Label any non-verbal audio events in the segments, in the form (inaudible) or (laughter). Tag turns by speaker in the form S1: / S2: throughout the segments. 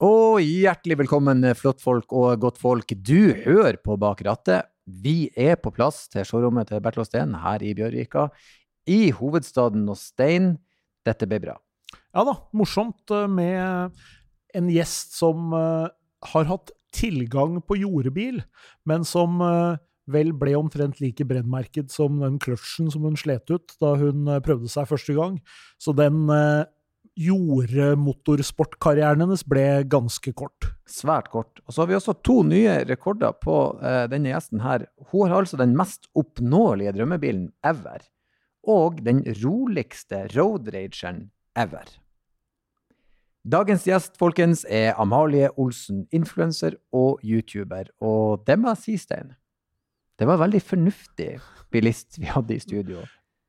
S1: Og hjertelig velkommen, flottfolk og godtfolk. Du hører på Bak rattet. Vi er på plass til showrommet til Bertil Steen her i Bjørvika, i hovedstaden og Stein. Dette ble bra.
S2: Ja da, morsomt eh, med en gjest som eh, har hatt tilgang på jordebil, men som eh, vel ble omtrent like brennmerket som den kløtsjen som hun slet ut da hun prøvde seg første gang. Så den jordmotorsportkarrieren hennes ble ganske kort.
S1: Svært kort. Og så har vi også to nye rekorder på uh, denne gjesten her. Hun har altså den mest oppnåelige drømmebilen ever. Og den roligste roadrageren ever. Dagens gjest, folkens, er Amalie Olsen, influenser og YouTuber. Og det må jeg si, Stein, det var en veldig fornuftig bilist vi hadde i studio.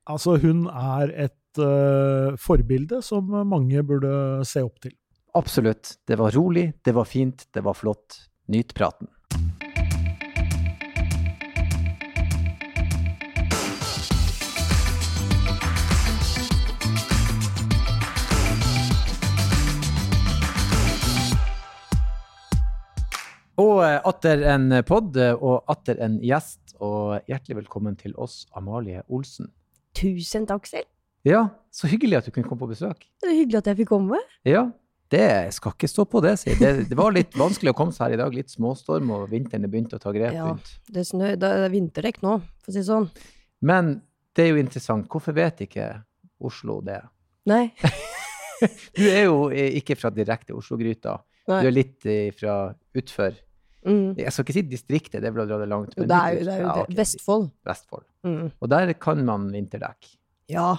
S2: Altså, hun er et uh, forbilde som mange burde se opp til.
S1: Absolutt. Det var rolig, det var fint, det var flott. Nyt praten. Og eh, atter en pod og atter en gjest, og hjertelig velkommen til oss, Amalie Olsen.
S3: Tusen takk selv.
S1: Ja, så hyggelig at du kunne komme på besøk.
S3: Det er hyggelig at jeg fikk komme.
S1: Ja, det skal ikke stå på det, si. Det, det, var litt vanskelig å komme seg her i dag. Litt småstorm, og vinteren er begynt å ta grep
S3: ja. Det snø, det er vinterdekk nå, for å si det sånn.
S1: Men det er jo interessant. Hvorfor vet ikke Oslo det?
S3: Nei. (laughs)
S1: du er jo ikke fra direkte Oslo-gryta. Du er litt fra utfor. Mm. Jeg skal ikke si distriktet, det er vel å dra det langt.
S3: Men det er jo, det er jo ja, okay. Vestfold.
S1: Vestfold. Mm. Og der kan man vinterdekk.
S3: Ja,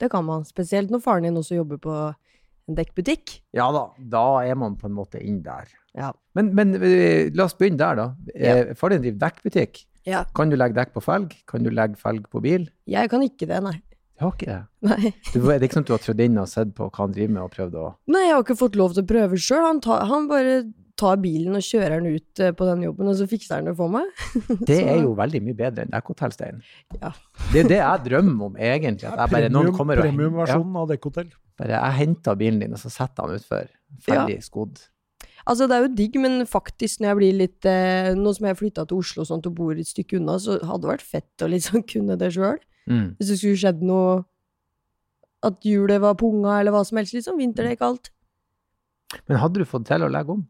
S3: det kan man. Spesielt når faren din også jobber på en dekkbutikk.
S1: Ja da, da er man på en måte inn der.
S3: Ja.
S1: Men, men eh, la oss begynne der, da. Ja. Faren din driver dekkbutikk.
S3: Ja.
S1: Kan du legge dekk på felg? Kan du legge felg på bil?
S3: Jeg kan ikke det, nei.
S1: Du har ikke det?
S3: Nei.
S1: Du, det er ikke sånn at du har trådt inn og sett på hva han driver med og prøvd å
S3: Nei, jeg har ikke fått lov til å prøve sjøl. Han, han, bare tar bilen og kjører den ut eh, på den jobben, og så fikser han det for meg. (laughs)
S1: Det er jo veldig mye bedre enn dekkhotellstein.
S3: Ja.
S1: Det er det jeg drømmer om, egentlig. At jeg bare, noen kommer
S2: og Premiumversjonen ja, av dekkhotell.
S1: Bare jeg henter bilen din, og så setter han utfor. Ferdig ja. skodd.
S3: Altså, det er jo digg, men faktisk, når jeg blir litt eh, Nå som jeg flytta til Oslo sånn, og bor et stykke unna, så hadde det vært fett å liksom (laughs) kunne det sjøl. Mm. Hvis det skulle skjedd noe At hjulet var punga, eller hva som helst, liksom. Vinterdekk, alt.
S1: Men hadde du fått til å legge om?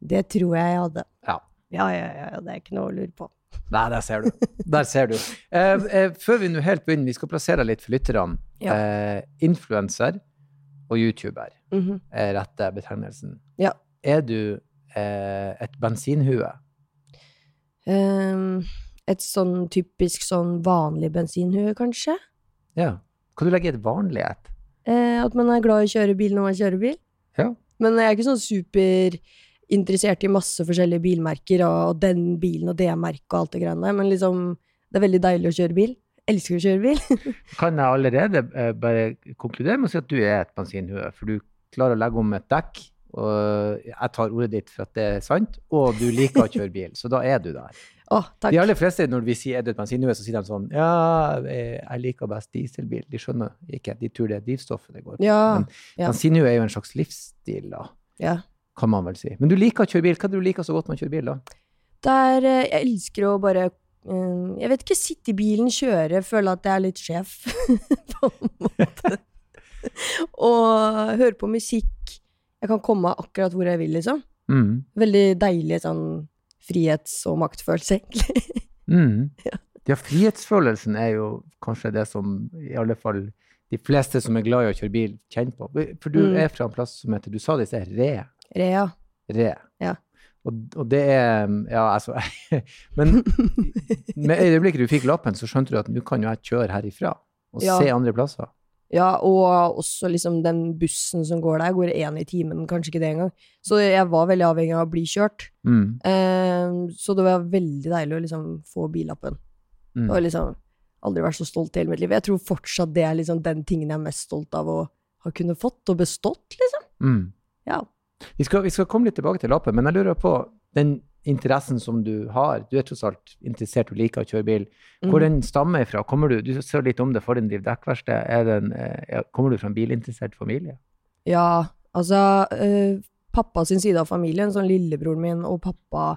S3: Det tror jeg jeg hadde.
S1: Ja.
S3: Ja, ja, ja, det er ikke noe å lure på.
S1: Nei, der ser du. Der ser du. Eh, eh, før vi nå helt begynner, vi skal plassere litt for lytterne. Ja. Eh, Influenser og YouTuber mm -hmm. er rette betegnelsen.
S3: Ja.
S1: Er du eh, et bensinhue?
S3: Um, et sånn typisk sånn vanlig bensinhue, kanskje?
S1: Ja. Hva du legger i et vanlig et?
S3: Eh, at man er glad i å kjøre bil når man kjører bil.
S1: Ja.
S3: Men jeg er ikke sånn super interessert i masse forskjellige bilmerker, og den bilen og det merket og alt det greiene der, men liksom, det er veldig deilig å kjøre bil. Jeg Elsker å kjøre bil. (laughs)
S1: kan jeg allerede uh, bare konkludere med å si at du er et bensinhue, for du klarer å legge om et dekk, og jeg tar ordet ditt for at det er sant, og du liker å kjøre bil, så da er du der.
S3: Oh,
S1: de aller fleste, når vi sier er du et bensinhue, så sier de sånn Ja, jeg liker best dieselbil. De skjønner ikke. De tror det er drivstoffet det går på.
S3: Ja,
S1: Men ja. bensinhue er jo en slags livsstil, da.
S3: Ja
S1: kan man vel si. Men du liker å kjøre bil. Hva er det du liker så godt med å kjøre bil, da?
S3: Der, eh, jeg elsker å bare um, Jeg vet ikke, sitte i bilen, kjøre, føle at jeg er litt sjef, (laughs) på en måte. (laughs) og høre på musikk. Jeg kan komme akkurat hvor jeg vil, liksom.
S1: Mm.
S3: Veldig deilig sånn frihets- og maktfølelse, egentlig. (laughs)
S1: mm. ja. ja, frihetsfølelsen er jo kanskje det som i alle fall de fleste som er glad i å kjøre bil, kjenner på. For du mm. er fra en plass som heter Du sa det i sted, Re.
S3: Rea.
S1: Re.
S3: Ja.
S1: Og, og, det er Ja, altså (laughs) Men med øyeblikket du fikk lappen, så skjønte du at nå kan jo jeg kjøre herifra og ja. se andre plasser.
S3: Ja, og også liksom den bussen som går der, går én i timen, kanskje ikke det engang. Så jeg var veldig avhengig av å bli kjørt.
S1: Mm.
S3: Eh, så det var veldig deilig å liksom få billappen. Mm. Og liksom Aldri vært så stolt i hele mitt liv. Jeg tror fortsatt det er liksom den tingen jeg er mest stolt av å ha kunnet fått, og bestått, liksom.
S1: Mm.
S3: Ja.
S1: Vi skal, vi skal, komme litt tilbake til lappen, men jeg lurer på den interessen som du har. Du er tross alt interessert du liker å kjøre bil. Hvor mm. den stammer fra? Kommer du, du sa litt om det for din driver dekkverksted. Eh, kommer du fra en bilinteressert familie?
S3: Ja, altså øh, pappa sin side av familien, sånn lillebroren min og pappa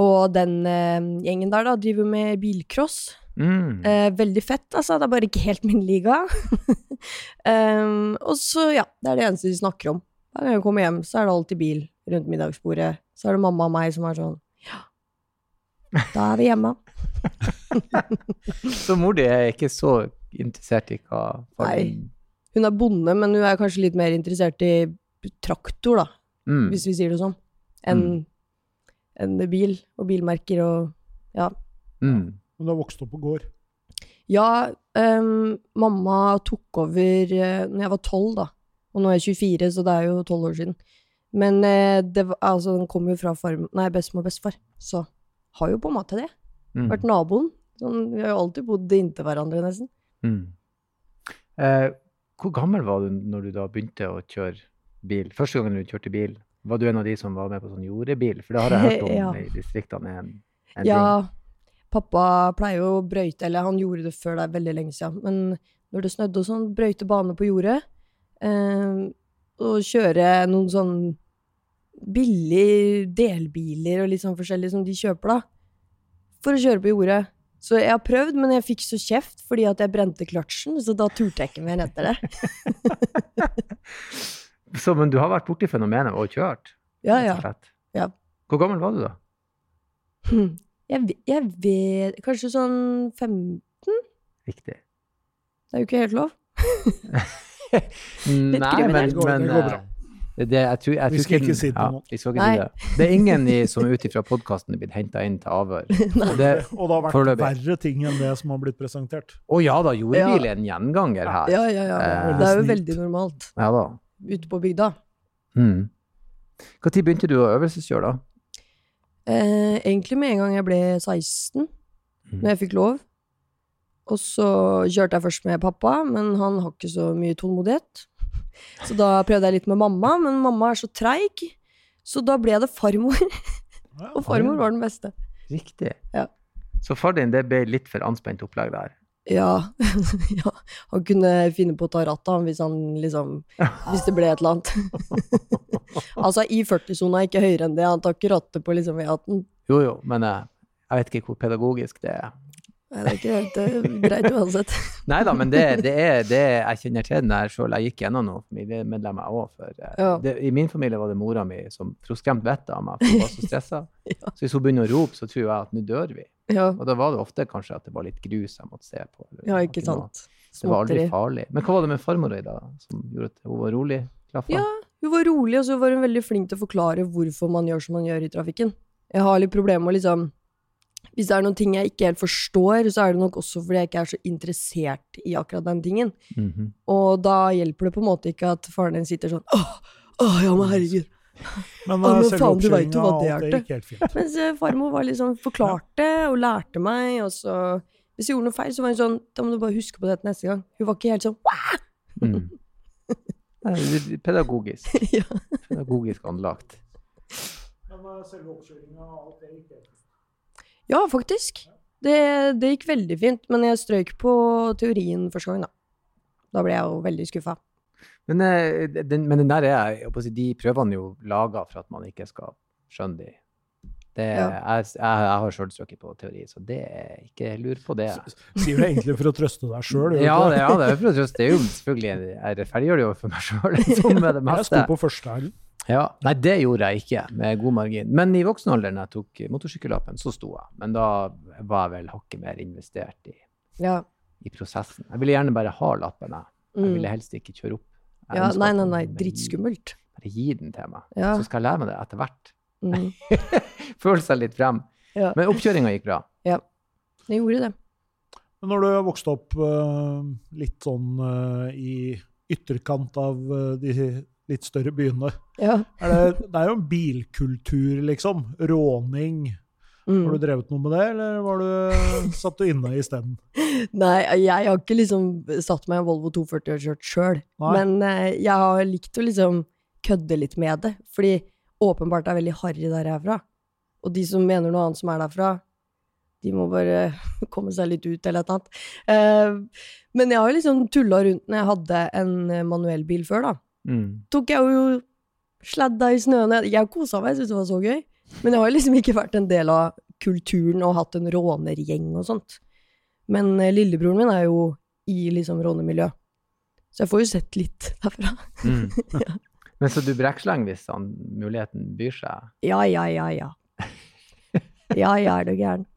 S3: og den øh, gjengen der, da, driver med bilcross.
S1: Mm.
S3: Eh, veldig fett, altså. Det er bare ikke helt min liga. um, (laughs) og så, ja, det er det eneste de snakker om. Hver gang jeg kommer hjem, så er det alltid bil rundt middagsbordet. Så er det mamma og meg som er sånn Ja, da er vi hjemme. (laughs)
S1: Så mor di er ikke så interessert i hva far
S3: Nei.
S1: din-
S3: Hun er bonde, men hun er kanskje litt mer interessert i traktor, da,
S1: Mm.
S3: hvis vi sier det sånn, enn enn bil og bilmerker og
S1: Mm.
S2: Men du har vokst opp på gård.
S3: Ja, Um, mamma tok over uh, når jeg var tolv, da. Og nå er jeg 24, så det er jo tolv år siden. Men eh, det altså, den kom jo fra farm, nei, bestemor og bestefar, så har jo på en måte det.
S1: Mm.
S3: Vært naboen. Sånn, vi har jo alltid bodd inntil hverandre, nesten.
S1: Mm. Eh, hvor gammel var du når du da begynte å kjøre bil? Første gangen du kjørte bil, var du en av de som var med på sånn jordebil? For det har jeg hørt om (laughs)
S3: Ja.
S1: i distriktene en, en
S3: Ja, pappa pleier jo å brøyte, eller han gjorde det før det er veldig lenge siden, men når det snødde og sånn, brøyte bane på jordet, og kjøre noen sånn billige delbiler og litt sånn forskjellig som de kjøper da, for å kjøre på jordet. Så jeg har prøvd, men jeg fikk så kjeft fordi at jeg brente kløtsjen, så da turte jeg ikke mer etter det. (laughs)
S1: Så, men du har vært borti fenomenet og kjørt?
S3: Ja, ja. Ja.
S1: Hvor gammel var du da?
S3: Hm. Jeg, jeg vet Kanskje sånn 15?
S1: Riktig.
S3: Det er jo ikke helt lov. (laughs)
S1: Nei, men.
S2: Det går-
S1: men
S2: det går bra.
S1: eh, det, jeg tror, jeg
S2: Vi skal ikke si det
S1: ja,
S2: nå.
S1: vi skal ikke si det. Det er ingen i, som ut ifra podkasten er blitt henta inn til avhør. Og (laughs) det,
S2: Og det har vært
S1: forløpig.
S2: verre ting enn det som har blitt presentert.
S1: å ja da, jordbil er en gjenganger her.
S3: Ja, ja, ja.
S1: Eh,
S3: Det er jo veldig normalt
S1: Ja da.
S3: ute på bygda.
S1: Mm. Når begynte du å øvelseskjøre, da?
S3: Eh, egentlig med en gang jeg ble 16,
S1: Mm.
S3: når jeg fikk lov. Og så kjørte jeg først med pappa, men han har ikke så mye tålmodighet. Så da prøvde jeg litt med mamma, men mamma er så treig. Så da ble det farmor,
S2: Ja, (laughs)
S3: og farmor var den beste.
S1: Riktig.
S3: Ja.
S1: Så far din, det ble litt for anspent opplegg der?
S3: Ja, (laughs) ja. Han kunne finne på å ta rattet han, hvis han liksom Hvis det ble et eller annet. (laughs) altså, i 40-sona, ikke høyere enn det. Han tar ikke rattet på liksom E18.
S1: Jo jo, men eh, jeg vet ikke hvor pedagogisk det er.
S3: Nei, det er ikke helt er greit uansett. (laughs)
S1: Nei da, men det, det er det jeg kjenner til den der sjøl. Jeg gikk gjennom noen familiemedlemmer òg.
S3: Ja.
S1: I min familie var det mora mi som for hun skremte vettet av meg, for hun var så (laughs) stressa.
S3: Ja.
S1: Så hvis hun begynner å rope, så tror jeg at nå dør vi.
S3: Ja,
S1: Og da var det ofte kanskje at det var litt grus jeg måtte se på. eller
S3: ja ikke sant.
S1: Det var aldri farlig. Men hva var det med farmor di da, som gjorde at hun var rolig? Klaffa?
S3: Ja, hun var rolig, og så var hun veldig flink til å forklare hvorfor man gjør som man gjør i trafikken. Jeg har litt problemer med å liksom Hvis det er noen ting jeg ikke helt forstår, så er det nok også fordi jeg ikke er så interessert i akkurat den tingen.
S1: Mhm.
S3: Og da hjelper det på en måte ikke at faren din sitter sånn Åh, åh ja, men herregud. (laughs)
S2: Men, eh, (laughs)
S3: men faen, du vet jo hva det er
S2: det helt fint. (laughs)
S3: Mens farmor var liksom forklarte og lærte meg, og så Hvis jeg gjorde noe feil, så var hun sånn Da må du bare huske på dette neste gang. Hun var ikke helt sånn
S1: Mm. Det er Pedagogisk.
S3: ja.
S1: Pedagogisk anlagt.
S2: Men selve oppkjøringa og alt det gikk helt fint.
S3: Ja, faktisk. Det, det gikk veldig fint, men jeg strøyk på teorien første gang, da. Da ble jeg jo veldig skuffa.
S1: Men, eh, den, men den der er, si, de prøvene er jo laga for at man ikke skal skjønne de. Det,
S3: Ja.
S1: jeg, jeg, jeg har sjøl strøket på teori, så det er ikke lur på det.
S2: Sier du egentlig for å trøste deg sjøl?
S1: Ja, det, ja, det er for å trøste. Det er jo selvfølgelig Jeg rettferdiggjør det jo for meg sjøl, som med (laughs) det
S2: Jeg sto på første her.
S1: Ja, Nei, det gjorde jeg ikke, med god margin. Men i voksenalderen, da jeg tok motorsykkellappen, så sto jeg. Men da var jeg vel hakket mer investert i,
S3: Ja.
S1: i prosessen. Jeg ville gjerne bare ha lappen, jeg. Jeg
S3: Mm.
S1: ville helst ikke kjøre opp. Jeg
S3: ja nei, nei, nei.
S1: dritskummelt.
S3: Drittskummelt.
S1: Bare gi den til meg.
S3: Ja.
S1: Så skal jeg lære meg det etter hvert.
S3: Mm. (laughs)
S1: Føle seg litt frem.
S3: Ja.
S1: Men oppkjøringa gikk bra.
S3: Ja, det gjorde det.
S2: Men når du har vokst opp uh, litt sånn uh, i ytterkant av uh, de litt større byene
S3: Ja.
S2: er det, det er jo en bilkultur, liksom. Råning. Har
S3: Mm.
S2: du drevet noe med det, eller var du, satt du inne isteden? (laughs)
S3: Nei, jeg har ikke liksom satt meg i en Volvo 240 og kjørt sjøl, men eh, jeg har likt å liksom kødde litt med det, fordi åpenbart er veldig harry der jeg er fra. Og de som mener noe annet som er derfra, de må bare (laughs) komme seg litt ut eller et eller annet. Eh, men jeg har liksom tulla rundt når jeg hadde en manuellbil bil før, da.
S1: Mm.
S3: Tok jeg jo Sladda i snøen. Jeg- kosa meg, jeg syntes det var så gøy. Men jeg har liksom ikke vært en del av kulturen og hatt en rånergjeng og sånt. Men eh, lillebroren min er jo i liksom rånemiljø. Så jeg får jo sett litt (laughs) derfra.
S1: Mm. (laughs) Men så du brekkslenger hvis sånn, muligheten byr seg?
S3: Ja, ja, ja, ja. Ja, ja, er du gæren. (laughs)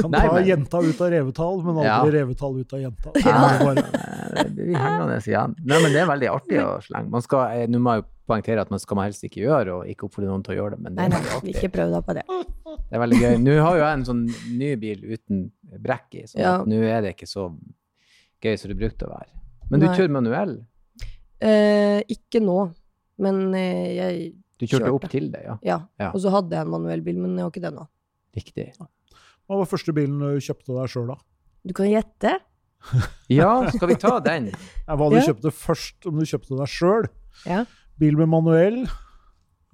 S2: Kan
S1: Nei,
S2: ta
S1: men-
S2: jenta ut av revetall, men aldri
S1: Ja.
S2: revetall ut av jenta. (laughs)
S3: Ja.
S2: Det bare-
S1: Det blir hengende igjen. Nei, men det er veldig artig å slenge. Man skal, eh, Nå må jeg poengtere at man skal man helst ikke gjøre, og ikke oppfordre noen til å gjøre det, men det er
S3: nei,
S1: veldig artig.
S3: ikke prøv deg på det. (laughs)
S1: Det er veldig gøy. Nå har jo jeg en sånn ny bil uten brekk i, så
S3: Ja.
S1: nå er det ikke så gøy som det brukte å være. Men du
S3: Nei.
S1: kjører manuell?
S3: Eh, ikke nå, men eh, jeg
S1: Du kjørte
S3: Kjørte.
S1: opp til det, ja.
S3: Ja.
S1: Ja.
S3: Og så hadde jeg en manuellbil, men jeg har ikke det nå.
S1: Riktig.
S2: Hva var første bilen du kjøpte deg sjøl, da?
S3: Du kan gjette. (laughs)
S1: Ja, skal vi ta den?
S2: Ja, Hva du
S3: Ja.
S2: kjøpte først, om du kjøpte deg sjøl?
S3: Ja.
S2: Bil med manuell?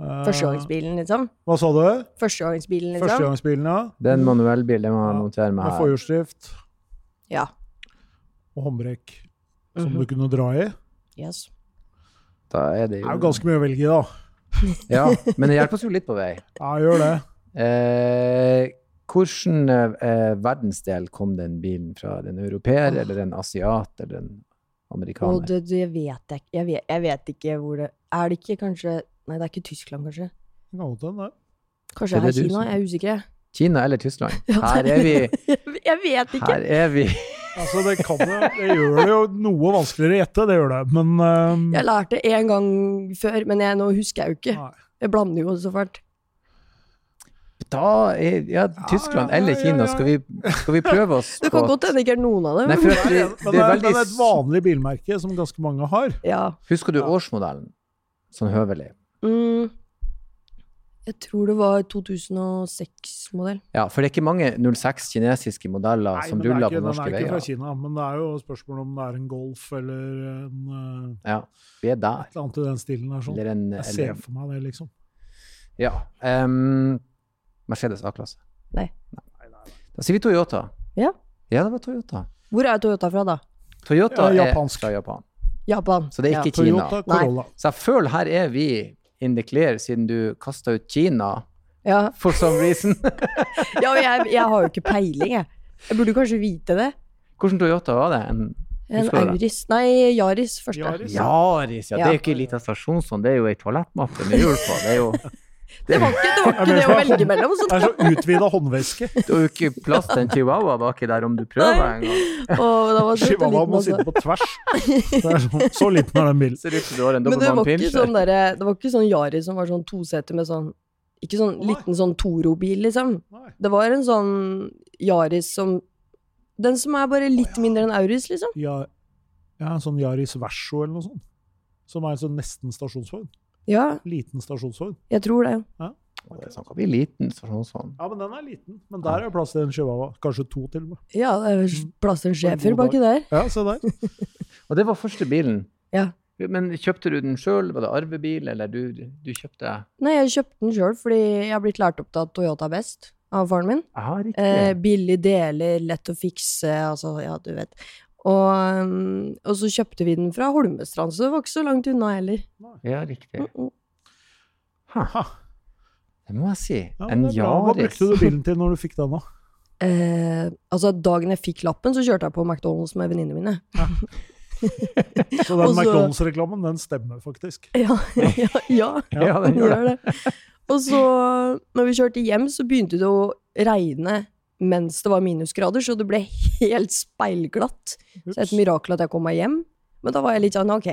S2: Eh,
S3: Førstegangsbilen, liksom.
S2: Hva sa du?
S3: Førstegangsbilen, liksom.
S2: Førstegangsbilen, ja.
S1: Det er en manuellbil, det må jeg
S2: Ja,
S1: notere meg
S2: Med
S1: her.
S2: forhjulsdrift
S3: Ja.
S2: og håndbrekk som
S3: Mhm.
S2: du kunne dra i.
S3: Yes.
S1: Da er det
S2: Det er jo ganske mye å velge i, da. (laughs)
S1: Ja, men det hjelper oss jo litt på vei.
S2: Ja, gjør det.
S1: Eh, Hvilken eh, verdensdel kom den bilen fra? Den europeer, eller en asiat, eller en amerikaner?
S3: Oh, det, det vet jeg ikke. Jeg vet, jeg vet ikke hvor det Er det ikke kanskje Nei, det er ikke Tyskland, kanskje.
S2: No, den er.
S3: Kanskje
S1: Det er
S3: Kina?
S1: som-
S3: Jeg er usikker.
S1: Kina eller Tyskland? (laughs) Her er vi.
S3: Jeg vet ikke.
S1: Her er vi.
S2: Altså, det, kan det gjør det jo noe vanskeligere å gjette, det gjør det. Men ehm,
S3: Jeg lærte det en gang før, men jeg, nå husker jeg jo ikke.
S2: nei.
S3: Jeg blander jo så fælt.
S1: Da er ja, Tyskland
S2: ja,
S1: eller
S2: ja,
S1: Kina.
S2: ja.
S1: Skal vi, skal vi prøve oss (laughs)
S3: Det kan godt hende det ikke er noen av dem.
S1: Nei, for at
S2: Det
S1: det,
S2: er,
S1: det
S2: det
S1: er
S2: er,
S1: veldig
S2: men et vanlig bilmerke som ganske mange har.
S3: Ja.
S1: Husker du
S2: Ja.
S1: årsmodellen? Sånn høvelig.
S3: Mm, jeg tror det var 2006-modell.
S1: Ja, for det er ikke mange 06 kinesiske modeller
S2: Nei,
S1: som
S2: er
S1: ruller
S2: ikke,
S1: på norske
S2: Den er ikke fra. Kina, men det er jo spørsmål om det er en Golf eller en, eh,
S1: Ja, vi er der.
S2: et eller annet i den stilen der. Sånn.
S1: Eller en,
S2: Jeg
S1: eller,
S2: ser for meg det, liksom.
S1: ja. Um, Mercedes A-klasse.
S3: Nei.
S1: Da sier vi Toyota.
S3: Ja.
S1: Ja, det var Toyota.
S3: Hvor er Toyota fra, da?
S1: Toyota
S2: Ja,
S1: er
S2: japansk.
S1: fra Japan.
S3: Japan.
S1: Så det er ikke Kina.
S2: Toyota
S3: Nei.
S2: Corolla.
S1: Så jeg føler her er vi in the clear, siden du kasta ut Kina
S3: Ja, ja.
S1: for some reason. (laughs)
S3: ja og jeg, jeg har jo ikke peiling, jeg. Jeg burde kanskje vite det.
S1: Hvilken Toyota var det? En
S3: En? Auris Nei, Yaris første.
S2: Yaris.
S1: Yaris, ja. Det er jo ikke en liten stasjonsvogn, det er jo ei toalettmappe med hjul på. Det er jo
S3: Det var ikke det, var (laughs) ikke det å velge mellom.
S2: Det er så utvida håndveske. (laughs)
S1: Det var jo ikke plass til en chihuahua baki der om du prøver en gang.
S3: Åh, det var søt og
S2: Chihuahua må
S3: altså.
S2: sitte på tvers. (laughs) Er så, så liten er den bilen.
S1: Ser ut som du har en
S3: Dobermann
S1: pinscher.
S3: sånn derre Det var ikke sånn Yaris som var sånn toseter med sånn Ikke sånn
S2: Nei.
S3: liten sånn Toro-bil, liksom.
S2: Nei.
S3: Det var en sånn Yaris som Den som er bare litt mindre enn Auris, liksom.
S2: Ja, ja, en sånn Yaris Verso eller noe sånt. Som er sånn nesten stasjonsvogn.
S3: Ja,
S2: Liten stasjonsvogn.
S3: jeg tror det.
S1: Å, Det snakker vi liten stasjonshånd.
S2: Ja, men den er liten. Men der er det plass til en chihuahua. Kanskje to til og med.
S3: Ja, det er
S2: Mm.
S3: plass til en schæfer baki der.
S2: Ja, se der. (laughs)
S1: Og det var første bilen.
S3: Ja.
S1: Men kjøpte du den sjøl? Var det arvebil, eller du, du kjøpte
S3: Nei, jeg kjøpte den sjøl fordi jeg har blitt lært opp til at Toyota er best av faren min.
S1: Aha.
S3: Eh, billig deler, lett å fikse, altså, ja, du vet. Og, um, og så kjøpte vi den fra Holmestrand, så det var ikke så langt unna heller.
S1: Ja, riktig.
S3: Mm -mm.
S1: Det må jeg si.
S2: Ja,
S1: en
S2: bra. Hva brukte du bilen til når du fikk den, da? (laughs)
S3: Eh, altså, dagen jeg fikk lappen, så kjørte jeg på McDonald's med venninnene mine. (laughs)
S2: Så den McDonald's-reklamen, den stemmer faktisk. (laughs)
S3: Ja, ja, ja,
S1: Ja, den gjør det.
S3: det. Og så, når vi kjørte hjem, så begynte det å regne mens det var minusgrader, så det ble helt speilglatt. Så det er et mirakel at jeg kom meg hjem. Men da var jeg litt sånn, ok,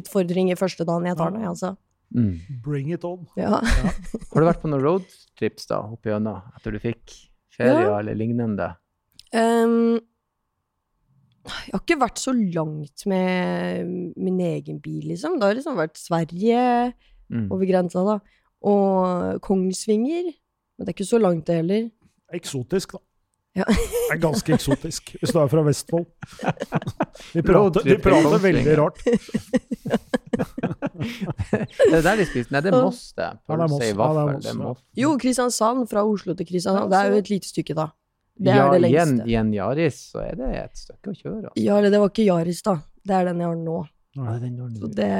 S3: utfordring i første dagen jeg tar det, altså.
S1: Mm.
S2: Bring it on.
S3: Ja.
S1: Har du vært på noen roadtrips da, opp igjennom, etter du fikk ferie
S3: Ja.
S1: eller lignende?
S3: Um, jeg har ikke vært så langt med min egen bil, liksom. Det har liksom vært Sverige
S1: Mm.
S3: over grensa, da. Og Kongsvinger. Men det er ikke så langt, det heller.
S2: Eksotisk, da.
S3: Ja.
S2: Det er ganske eksotisk, hvis du er fra Vestfold. (laughs) De prater, de prater veldig rart. (laughs)
S1: Det er der de spiser. Nei, det er Moss, det.
S2: Ja, det er Moss. Ja, det. Moss, ja.
S3: Jo, Kristiansand. Fra Oslo til Kristiansand. Det er jo et lite stykke, da. Det
S1: ja,
S3: er det lengste.
S1: i en Yaris så er det et stykke å kjøre. Altså.
S3: Ja, eller det var ikke Yaris, da. Det er den jeg har nå.
S1: Ja, den har
S3: Så det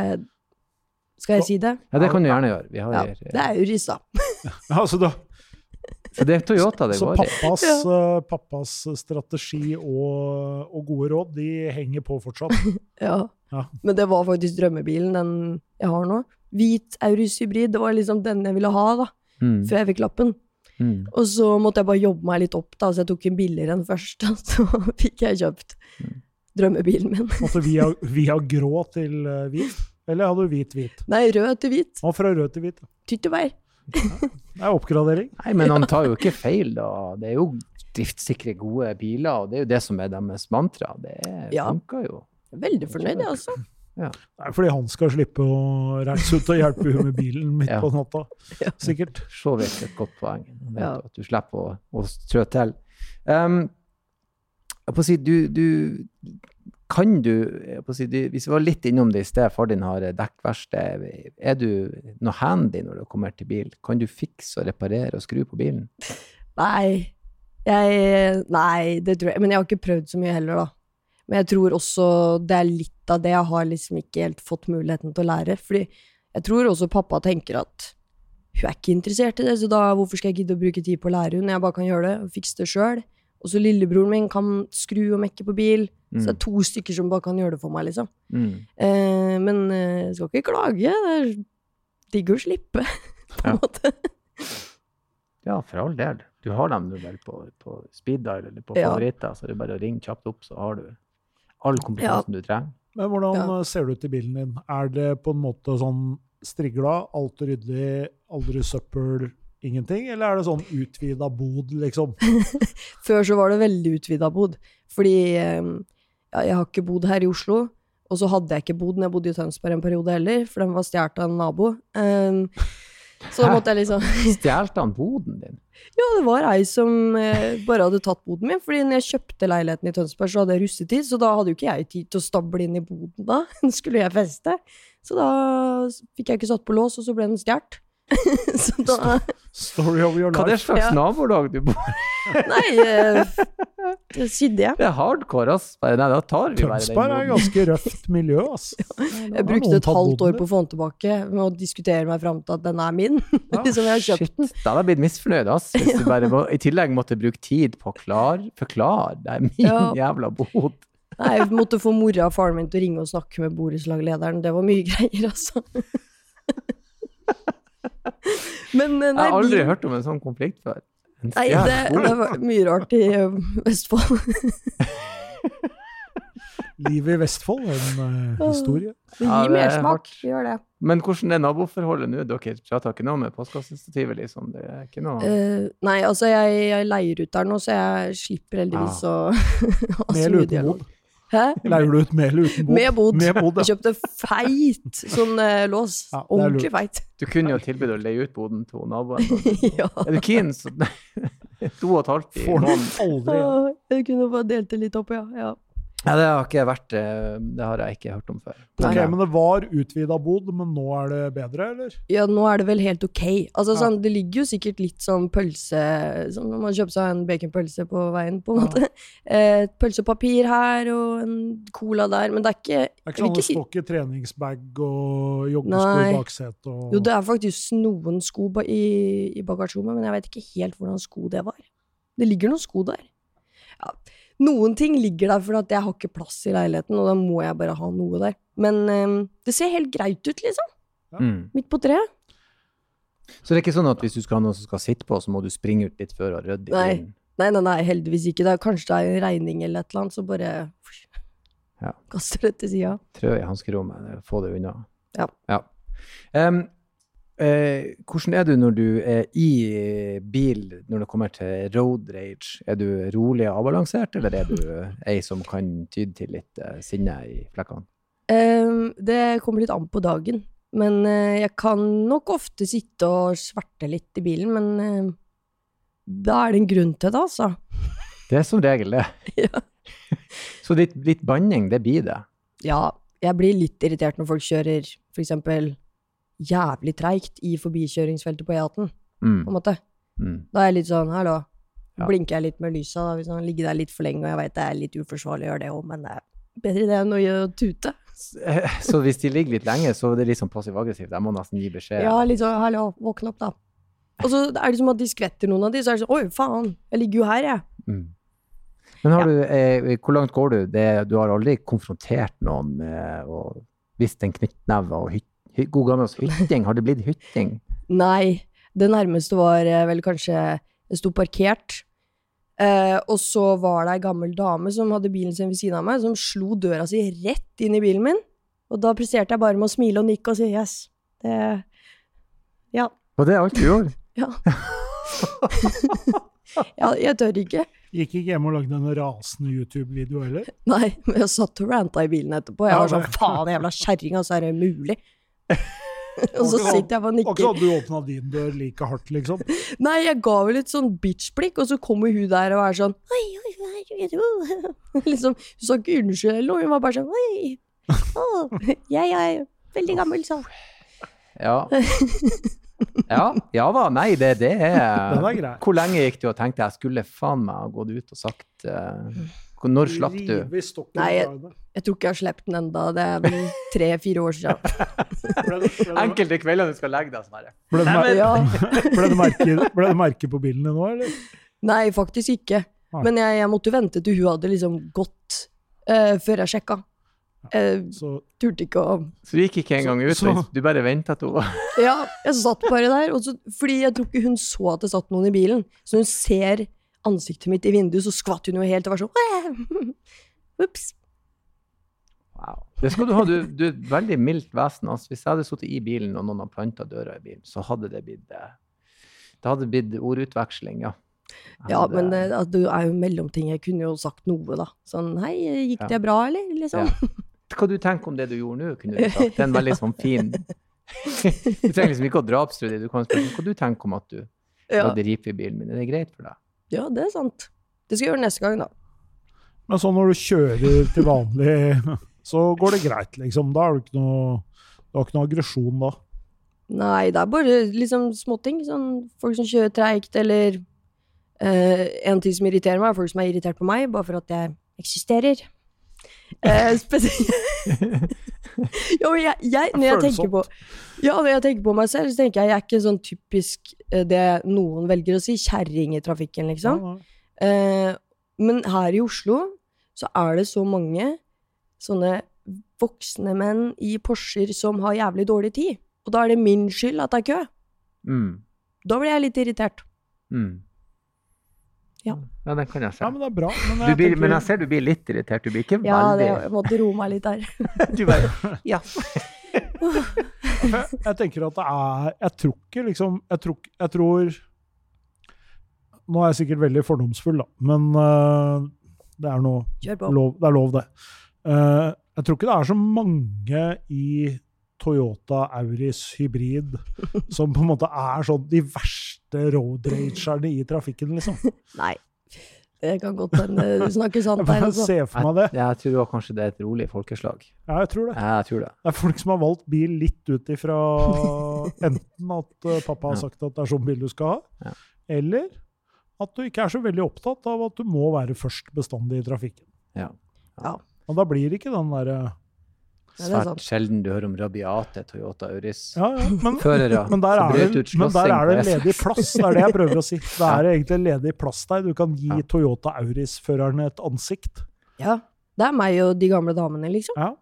S3: Skal jeg si det?
S1: Ja, det kan du gjerne gjøre. Vi har,
S3: Ja, det er Uris, da. (laughs)
S2: Ja, altså, da,
S1: Så det er Toyota det
S2: så
S1: går i.
S2: pappas, ja. pappas strategi og, og gode råd, de henger på fortsatt. (laughs)
S3: Ja.
S2: Ja.
S3: Men det var faktisk drømmebilen, den jeg har nå. Hvit Aurus hybrid. Det var liksom den jeg ville ha, da.
S1: Mm.
S3: Før jeg fikk lappen.
S1: Mm.
S3: Og så måtte jeg bare jobbe meg litt opp, da, så jeg tok en billigere enn først. (laughs) Og så fikk jeg kjøpt
S1: Mm.
S3: drømmebilen min.
S2: Måtte via, via grå til eh, hvit? Eller hadde du hvit-hvit?
S3: Nei, rød til hvit.
S2: Og fra rød til hvit.
S3: Tyttebær.
S2: Det er oppgradering.
S1: Nei, men han tar jo ikke feil, da. Det er jo driftssikre, gode biler, og det er jo det som er deres mantra. Det
S3: Ja.
S1: funker jo.
S3: Veldig fornøyd, jeg, altså.
S2: Det er fordi han skal slippe å reise ut og hjelpe henne med bilen midt
S1: Ja.
S2: på natta.
S3: Ja.
S2: Sikkert.
S1: Så vidt et godt poeng.
S3: Ja.
S1: at du slipper å, å trø til. Um, jeg får si, du, du kan si, du Hvis vi var litt innom det i sted, far din har dekkverksted. Er du noe handy når du kommer til bil? Kan du fikse og reparere og skru på bilen?
S3: Nei. Jeg Nei, det tror jeg Men jeg har ikke prøvd så mye heller, da. Men jeg tror også det er litt av det jeg har liksom ikke helt fått muligheten til å lære. Fordi jeg tror også pappa tenker at hun er ikke interessert i det, så da hvorfor skal jeg gidde å bruke tid på å lære henne når jeg bare kan gjøre det og fikse det sjøl? Og så lillebroren min kan skru og mekke på bil. Så det er to stykker som bare kan gjøre det for meg, liksom.
S1: Mm.
S3: Eh, men eh, jeg skal ikke klage. Det er digg å slippe, (laughs) på en
S1: Ja.
S3: måte.
S1: Ja, for all del. Du har dem du vel på, på speed dial eller på
S3: Ja.
S1: favoritter, så det er bare å ringe kjapt opp, så har du all kompetansen du trenger.
S2: Men hvordan
S3: Ja.
S2: eh, ser det ut i bilen din? Er det på en måte sånn strigla, alt ryddig, aldri søppel, ingenting? Eller er det sånn utvida bod, liksom? (laughs)
S3: Før så var det veldig utvida bod. Fordi eh, ja, jeg har ikke bodd her i Oslo. Og så hadde jeg ikke bodd når jeg bodde i Tønsberg en periode heller, for den var stjålet av en nabo. Um, så da måtte jeg liksom (laughs)
S1: Stjal han boden din?
S3: Ja, det var ei som eh, bare hadde tatt boden min. Fordi når jeg kjøpte leiligheten i Tønsberg, så hadde jeg russetid, så da hadde jo ikke jeg tid til å stable inn i boden da. (laughs) Skulle jeg feste. Så da fikk jeg ikke satt på lås, og så ble den stjålet. (laughs) så da
S2: Story of your life.
S1: Hva er det slags
S3: Ja.
S1: nabolag du bor i? (laughs)
S3: Nei, eh, det sydde jeg.
S1: Det er hardcore, ass. Nei, da tar vi
S2: Tønsberg er
S1: den
S2: ganske røft miljø, ass. (laughs)
S3: Jeg brukte et halvt år på å få den tilbake med å diskutere meg fram til at den er min. liksom jeg har kjøpt den.
S1: Shit, da hadde jeg blitt misfornøyd, ass. Hvis du bare må, i tillegg måtte bruke tid på å klar, forklare. Det er min
S3: Ja.
S1: jævla bod.
S3: Nei, jeg måtte få mora og faren min til å ringe og snakke med borettslaglederen. Det var mye greier, altså. Men nei,
S1: Jeg har aldri hørt om en sånn konflikt før.
S3: Nei, det, det var mye rart i Vestfold. (laughs)
S2: Livet i Vestfold, er en uh, historie.
S3: Det
S1: Ja,
S3: gir
S1: det er
S3: mersmak. gjør det.
S1: Men hvordan er naboforholdet nå? Dere prater ikke noe med postkassestativet, liksom? Det er ikke noe
S3: Eh, nei, altså, jeg, jeg leier ut der nå, så jeg slipper heldigvis å ha så mye dialog. Hæ?
S2: Leier du ut mel uten bod?
S3: Med bod.
S2: Med bod,
S3: Jeg kjøpte feit sånn eh, lås. (laughs)
S2: Ja,
S3: Ordentlig
S2: lurt.
S3: feit.
S1: Du kunne jo tilbudt å leie ut boden til naboen. (laughs)
S3: ja.
S1: Er du keen, (laughs) To og et halvt i måneden.
S3: Jeg kunne bare delt det litt opp, ja. ja.
S1: Ja, det har ikke vært eh, Det har jeg ikke hørt om før.
S2: Ok,
S1: Men,
S2: men det var utvida bod, men nå er det bedre, eller?
S3: Ja, nå er det vel helt ok. Altså,
S2: Ja.
S3: sånn, det ligger jo sikkert litt sånn pølse Som når man kjøper seg en baconpølse på veien, på en
S2: Ja.
S3: måte. (laughs) Eh, Et pølsepapir her og en cola der, men det er ikke
S2: Det er ikke sånn det står ikke treningsbag og joggesko i baksetet og
S3: Jo, det er faktisk noen sko i, i bagasjerommet, men jeg vet ikke helt hvordan sko det var. Det ligger noen sko der. Ja. Noen ting ligger der fordi at jeg har ikke plass i leiligheten, og da må jeg bare ha noe der. Men um, det ser helt greit ut, liksom.
S1: Ja.
S3: Midt på treet.
S1: Så det er ikke sånn at hvis du skal ha noen som skal sitte på, så må du springe ut litt før og rydde
S3: Nei. Nei, nei, nei, heldigvis ikke. Det er, kanskje det er en regning eller et eller annet, så bare
S1: Ja. (laughs)
S3: kaster det til sida.
S1: Trø i hanskerommet, få det unna.
S3: Ja.
S1: Em, eh, hvordan er du når du er i bil når det kommer til road rage? Er du rolig og avbalansert, eller er du ei som kan tyde til litt eh, sinne i flekkene?
S3: Eh, det kommer litt an på dagen. Men eh, jeg kan nok ofte sitte og sverte litt i bilen, men eh, da er det en grunn til det, altså. (laughs)
S1: Det er som regel det. (laughs)
S3: Ja.
S1: Så litt, litt banning, det blir det.
S3: Ja, jeg blir litt irritert når folk kjører eksempel jævlig treigt i forbikjøringsfeltet på E18,
S1: Mm,
S3: på en måte.
S1: mm.
S3: Da er jeg litt sånn, hallo,
S1: Ja.
S3: blinker jeg litt med lysa da, hvis han ligger der litt for lenge, og jeg vet det er litt uforsvarlig å gjøre det òg, men det er bedre det enn å tute. (laughs)
S1: Så hvis de ligger litt lenge, så er det litt sånn passiv-aggressivt. Jeg må nesten gi beskjed.
S3: Ja, litt sånn 'hallo, våkne opp', da. Og så er det som at de skvetter noen av de, så er det sånn 'oi, faen, jeg ligger jo her, jeg'.
S1: Mm. Men har du, eh, hvor langt går du? Det, du har aldri konfrontert noen med å vist en knyttneve og hyt, hy, god gammel hytting? Har det blitt hytting?
S3: Nei. Det nærmeste var eh, vel kanskje Jeg sto parkert, eh, og så var det ei gammel dame som hadde bilen sin ved siden av meg, som slo døra si rett inn i bilen min. Og da presterte jeg bare med å smile og nikke og si yes. Det Ja.
S1: Og det er alt du gjorde? (laughs)
S3: Ja. (laughs) ja, jeg tør ikke.
S2: Gikk ikke hjem og lagde en rasende YouTube-video heller?
S3: Nei, men jeg satt og ranta i bilen etterpå. Jeg var sånn faen, jævla kjerring, altså, er det mulig? Og så sitter jeg bare og
S2: Akkurat
S3: nikker.
S2: som du åpna din dør like hardt, liksom. (laughs)
S3: Nei, jeg ga vel et sånn bitch-blikk, og så kommer hun der og er sånn Oi, oi, oi, oi, oi Liksom, Hun sa ikke unnskyld eller noe, hun var bare sånn Oi, oi jeg er veldig gammel, så.
S1: Ja. Ja, ja da. Nei, det, det er
S2: er.
S1: Hvor lenge gikk du og tenkte jeg skulle faen meg ha gått ut og sagt hvor- Når slapp du?
S3: Nei,
S2: jeg.
S3: Jeg tror ikke jeg har sluppet den enda. Det er vel tre-fire år siden. (laughs) (laughs)
S1: Enkelte kvelder du skal legge deg sånn her.
S2: ble det, mer-
S3: Ja. (laughs)
S2: ble det, merke, ble det merke på bilen din nå, eller?
S3: Nei, faktisk ikke. Men jeg, jeg måtte vente til hun hadde liksom gått uh, før jeg sjekka. Jeg
S2: Så
S3: turte ikke å
S1: Så du gikk ikke engang ut,
S2: Så-
S1: du bare venta til hun
S3: Ja, jeg satt bare der. Og så, fordi jeg tror ikke hun så at det satt noen i bilen. Så hun ser ansiktet mitt i vinduet, så skvatt hun jo helt og var sånn Ops. (laughs)
S1: Wow. Det skal du ha. Du, du er et veldig mildt vesen. Altså, hvis jeg hadde sittet i bilen og noen hadde planta døra i bilen, så hadde det blitt eh, Det hadde blitt ordutveksling, ja. Hadde...
S3: Ja, men det, altså, det er jo mellomting. Jeg kunne jo sagt noe, da. Sånn hei, gikk det bra, eller? Liksom.
S1: Ja. (laughs) Hva du tenker om det du gjorde nå, kunne du sagt. Det er en veldig sånn fin (laughs) Du trenger liksom ikke å drapstrue det. Du kan spørre hva du tenker om at du
S3: Ja.
S1: lagde ripe i bilen min. Er det greit for deg?
S3: Ja, det er sant. Det skal jeg gjøre neste gang, da.
S2: Men sånn når du kjører til vanlig, (laughs) så går det greit, liksom. Da har du ikke noe, du har ikke noe aggresjon da.
S3: Nei, det er bare liksom småting. Sånn folk som kjører treigt, eller eh, En ting som irriterer meg, er folk som er irritert på meg bare for at jeg eksisterer. Eh, spesielt (laughs) Jo, jeg, jeg, når jeg tenker på Ja, når jeg tenker på meg selv, så tenker jeg jeg er ikke sånn typisk eh, det noen velger å si, kjerring i trafikken, liksom. Eh, men her i Oslo så er det så mange sånne voksne menn i Porscher som har jævlig dårlig tid. Og da er det min skyld at det er kø.
S1: Mm.
S3: Da blir jeg litt irritert.
S1: Mm.
S3: Ja.
S1: ja, den kan jeg se.
S2: ja, men det er bra. Men jeg
S1: blir,
S2: tenker,
S1: men jeg ser du blir litt irritert. Du blir ikke
S3: Ja, det,
S1: Ja,
S3: jeg måtte roe meg litt der. (laughs)
S1: Du bare (laughs) Ja.
S2: jeg, jeg tenker at det er Jeg tror ikke liksom Jeg tror, jeg tror Nå er jeg sikkert veldig fordomsfull, da, men uh, det er noe lov, det er lov, det. Uh, jeg tror ikke det er så mange i Toyota Auris hybrid som på en måte er sånn de verste road ragerne i trafikken, liksom. (laughs)
S3: Nei. Det kan godt hende du snakker sant (laughs) der,
S2: Jeg
S3: altså.
S2: Se for meg det.
S1: Jeg, jeg tror kanskje det er et rolig folkeslag.
S2: Ja, jeg tror det.
S1: Jeg tror det.
S2: Det er folk som har valgt bil litt ut ifra (laughs) enten at eh, pappa har sagt at det er sånn bil du skal ha,
S1: Ja.
S2: eller at du ikke er så veldig opptatt av at du må være først bestandig i trafikken.
S1: Ja.
S3: Ja.
S2: Og da blir det ikke den derre
S3: er
S1: Svært
S3: ja,
S1: sjelden du hører om rabiate Toyota Auris.
S2: Ja, ja, men, (laughs) men, der er det, men der er det ledig plass. Det er det jeg prøver å si. (laughs) Det er egentlig ledig plass der. Du kan gi
S1: Ja.
S2: Toyota Auris-førerne et ansikt.
S3: Ja. Det er meg og de gamle damene, liksom.
S2: Ja.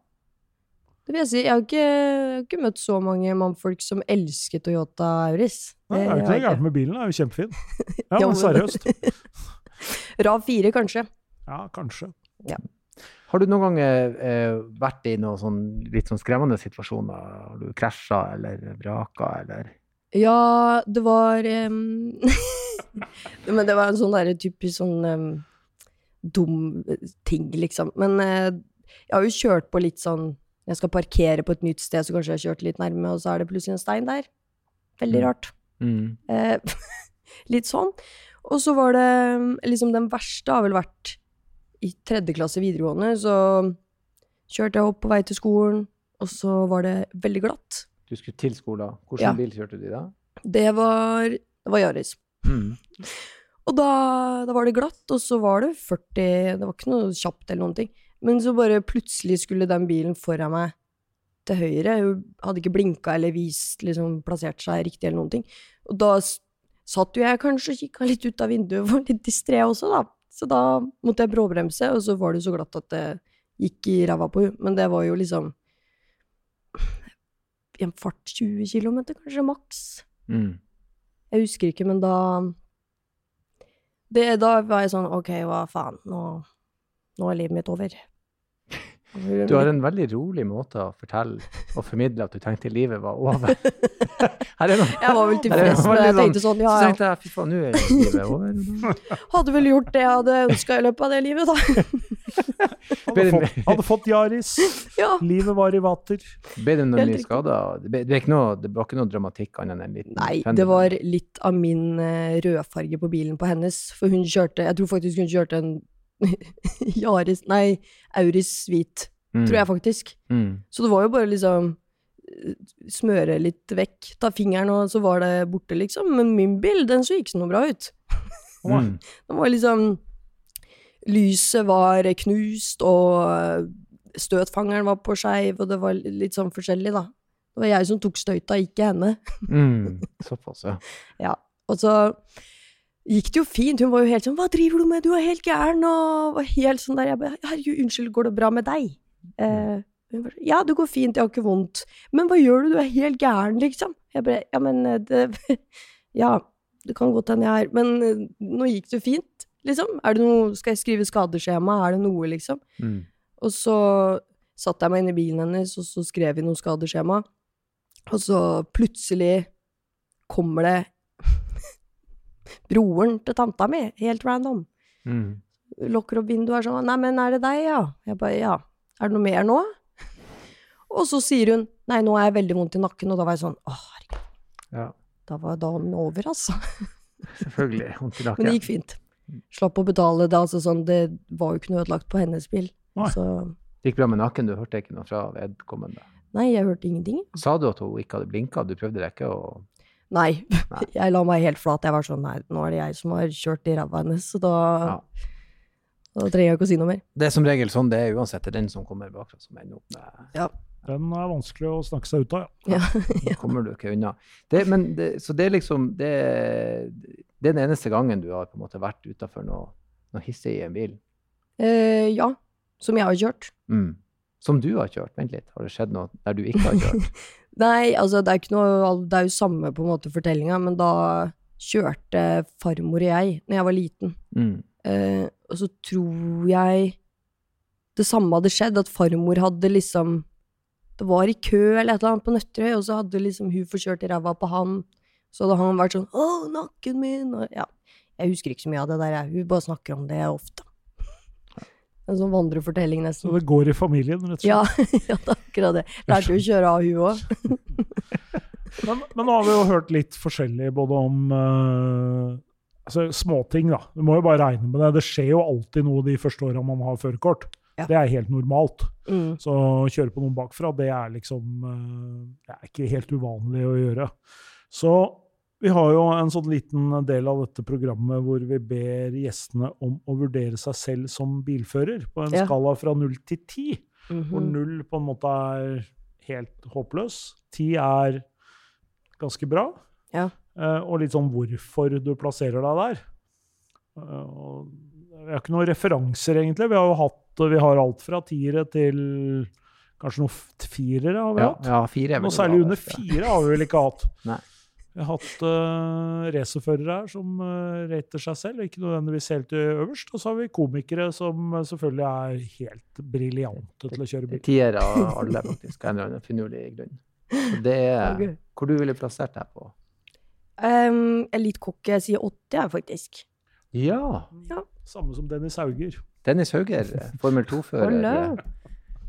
S3: Det vil jeg si. Jeg har ikke, jeg har ikke møtt så mange mannfolk som elsker Toyota Auris.
S2: Det er jo ikke noe gærent med bilen, den er jo kjempefin. (laughs) Ja, men seriøst.
S3: RAV4, kanskje.
S2: Ja, kanskje.
S1: Har du noen gang eh, vært i noen sånn, litt sånn skremmende situasjoner? Har du krasja eller vraka eller
S3: Ja, det var um... (laughs) Men det var en sånn derre typisk sånn um, dum ting, liksom. Men uh, jeg har jo kjørt på litt sånn Jeg skal parkere på et nytt sted, så kanskje jeg har kjørt litt nærme, og så er det plutselig en stein der. Veldig
S1: Mm.
S3: rart.
S1: mm.
S3: Uh, (laughs) litt sånn. Og så var det liksom den verste har vel vært i tredje klasse videregående, så kjørte jeg opp på vei til skolen, og så var det veldig glatt.
S1: Du skulle til skolen. Hvilken
S3: Ja.
S1: bil kjørte du i da?
S3: Det var Det var Yaris.
S1: Mm.
S3: Og da, da var det glatt, og så var det 40 Det var ikke noe kjapt eller noen ting. Men så bare plutselig skulle den bilen foran meg til høyre. Hun hadde ikke blinka eller vist, liksom plassert seg riktig eller noen ting. Og da satt jo jeg kanskje og kikka litt ut av vinduet, (laughs) var litt distré også, da. Så da måtte jeg bråbremse, og så var det jo så glatt at det gikk i ræva på henne. Men det var jo liksom i en fart 20 km, kanskje maks.
S1: Mm.
S3: Jeg husker ikke, men da det, Da var jeg sånn OK, hva faen, nå, nå er livet mitt over.
S1: Du har en veldig rolig måte å fortelle og formidle at du tenkte livet var over. (laughs) Her er noe.
S3: Jeg var vel tilfreds med det. Jeg tenkte sånn, ja, ja.
S1: Så tenkte jeg fy faen, nå er livet over. (laughs)
S3: Hadde vel gjort det jeg hadde ønska i løpet av det livet, da. (laughs)
S2: Hadde fått, hadde fått Yaris.
S3: Ja.
S2: Livet var i vater.
S1: Ble det noen
S3: nye
S1: mye skader? Det, ble, det, ble ikke noe, det var ikke noe dramatikk annet enn en liten
S3: Nei,
S1: fender.
S3: det var litt av min eh, rødfarge på bilen på hennes, for hun kjørte Jeg tror faktisk hun kjørte en (laughs) Yaris Nei, Auris hvit,
S1: Mm.
S3: tror jeg faktisk.
S1: Mm.
S3: Så det var jo bare liksom eh, smøre litt vekk, ta fingeren, og så var det borte, liksom. Men min bil, den så ikke så noe bra ut. (laughs)
S1: Mm.
S3: Den var liksom Lyset var knust, og eh, støtfangeren var på skeiv, og det var litt sånn forskjellig, da. Det var jeg som tok støyta, ikke henne.
S1: Mm. (laughs) Såpass, ja.
S3: Og så gikk det jo fint. Hun var jo helt sånn 'Hva driver du med? Du er helt gæren.' Og var helt sånn der. Jeg bare 'Herregud, unnskyld, går det bra med deg?' Eh, hun bare 'Ja, det går fint, jeg har ikke vondt.' 'Men hva gjør du? Du er helt gæren', liksom. Jeg bare 'Ja, men eh, det (laughs) Ja, det kan godt hende jeg er Men eh, nå gikk det fint, liksom. Er det noe Skal jeg skrive skadeskjema? Er det noe, liksom?
S1: Mm.
S3: Og så satte jeg meg inn i bilen hennes, og så skrev vi noe skadeskjema. Og så plutselig kommer det broren til tanta mi, helt random.
S1: Mm.
S3: Lukker opp vinduet og er sånn 'Nei, men er det deg, ja?' Jeg bare 'Ja. Er det noe mer nå?' (laughs) Og så sier hun 'Nei, nå er jeg veldig vondt i nakken', og da var jeg sånn 'Å, herregud'.
S1: Ja,
S3: Da var dagen over, altså. (laughs)
S1: selvfølgelig. Vondt i nakken.
S3: Men det gikk fint. Slapp å betale det, altså sånn, det var jo ikke noe ødelagt på hennes bil. Så
S1: Det gikk bra med nakken, du hørte ikke noe fra vedkommende.
S3: nei, jeg hørte ingenting.
S1: Sa du at hun ikke hadde blinka? Du prøvde ikke? Og...
S3: Nei.
S1: Nei. (laughs)
S3: Jeg la meg helt flat. Jeg var sånn Nei, nå er det jeg som har kjørt i ræva hennes, så da,
S1: Ja.
S3: da trenger jeg ikke å si noe mer.
S1: Det er som regel sånn det er uansett. Det er den som kommer bakfra som ender opp med
S2: Den er vanskelig å snakke seg ut av, ja.
S3: Ja. (laughs)
S1: Kommer du ikke unna. Det, men det, så det er liksom det, det er den eneste gangen du har på en måte vært utafor noe, noe hissig i en bil?
S3: Eh, ja. Som jeg har kjørt.
S1: Mm. Som du har kjørt? Vent litt, har det skjedd noe der du ikke har kjørt? (laughs)
S3: Nei, altså det er noe Det er jo samme på en måte fortellinga, men da kjørte farmor og jeg når jeg var liten.
S1: Mm.
S3: Eh, og så tror jeg det samme hadde skjedd, at farmor hadde liksom Det var i kø eller et eller annet på Nøtterøy, og så hadde liksom hun forkjørt ræva på han. Så hadde han vært sånn 'Å, nakken min!' Og, ja. Jeg husker ikke så mye av det der, jeg. Hun bare snakker om det ofte. En sånn vandrefortelling, nesten.
S2: Så det går i familien, rett og slett.
S3: Ja, (laughs) ja, det er akkurat det. Lærte jo å kjøre av hun òg. (laughs)
S2: Men, men nå har vi jo hørt litt forskjellig både om uh, altså, småting, da. Du må jo bare regne med det. Det skjer jo alltid noe de første åra man har førerkort.
S3: Ja.
S2: Det er helt normalt.
S3: Mm.
S2: Så å kjøre på noen bakfra, det er liksom uh, Det er ikke helt uvanlig å gjøre. Så vi har jo en sånn liten del av dette programmet hvor vi ber gjestene om å vurdere seg selv som bilfører på en
S3: Ja.
S2: skala fra null til ti. Hvor
S3: Mhm.
S2: null på en måte er helt håpløs. Ti er ganske bra.
S3: Ja.
S2: Eh, og litt sånn hvorfor du plasserer deg der. Eh, vi har ikke noen referanser, egentlig. Vi har jo hatt vi har alt fra tiere til kanskje noen firere. har vi
S1: Ja,
S2: hatt.
S1: ja, fire er vel
S2: Noe særlig under fire har vi vel ikke hatt.
S1: Nei.
S2: Vi har hatt uh, racerførere her som uh, rater seg selv, ikke nødvendigvis helt øverst. Og så har vi komikere som eh, selvfølgelig er helt briljante til å kjøre bil.
S1: Tier av alle, faktisk, av en eller annen finurlig grunn. Så det er (laughs)
S3: okay.
S1: hvor du ville plassert deg på.
S3: Um, er jeg sier 80, jeg, faktisk.
S1: Ja.
S2: Samme som Dennis Hauger.
S1: Dennis Hauger, Formel 2-fører.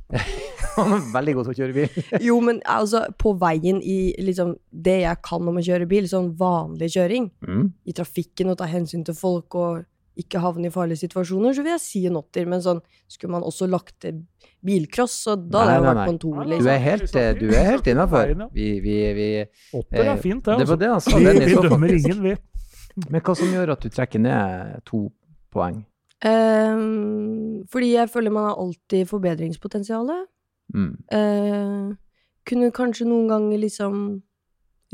S1: (laughs) (laughs) Han er veldig god til å kjøre bil. (laughs)
S3: Jo, men altså, på veien i liksom det jeg kan om å kjøre bil, sånn vanlig kjøring,
S1: Mm.
S3: i trafikken og ta hensyn til folk og ikke havne i farlige situasjoner, så vil jeg si en åtter. Men sånn, skulle man også lagt til bilcross, så da hadde jeg jo vært på en
S2: nei.
S1: Du
S3: liksom.
S1: er helt, eh, du er helt innafor. Vi, vi, vi
S2: Åtter
S1: eh,
S2: er fint, det. Altså.
S1: det sa,
S2: Vi, vi dømmer ingen, vi. (laughs)
S1: Men hva som gjør at du trekker ned to poeng?
S3: Um, fordi jeg føler man har alltid forbedringspotensial.
S1: Mm.
S3: Eh, kunne kanskje noen ganger liksom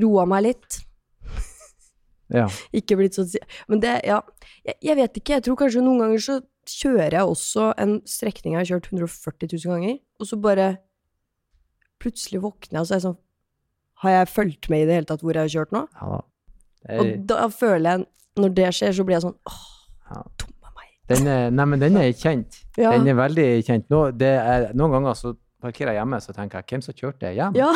S3: roa meg litt. (laughs)
S1: Ja.
S3: Ikke blitt sånn Men det, ja jeg, jeg vet ikke. Jeg tror kanskje noen ganger så kjører jeg også en strekning jeg har kjørt 140 000 ganger, og så bare plutselig våkner jeg, og så er jeg sånn Har jeg fulgt med i det hele tatt hvor jeg har kjørt nå?
S1: ja da.
S3: Og da føler jeg Når det skjer, så blir jeg sånn Åh,
S1: Ja.
S3: dumme meg.
S1: Den er, nei, men den er kjent. (laughs)
S3: Ja.
S1: Den er veldig kjent. Nå, det er, noen ganger så parkerer hjemme, så tenker jeg hvem som kjørte hjem? (laughs)
S3: Ja,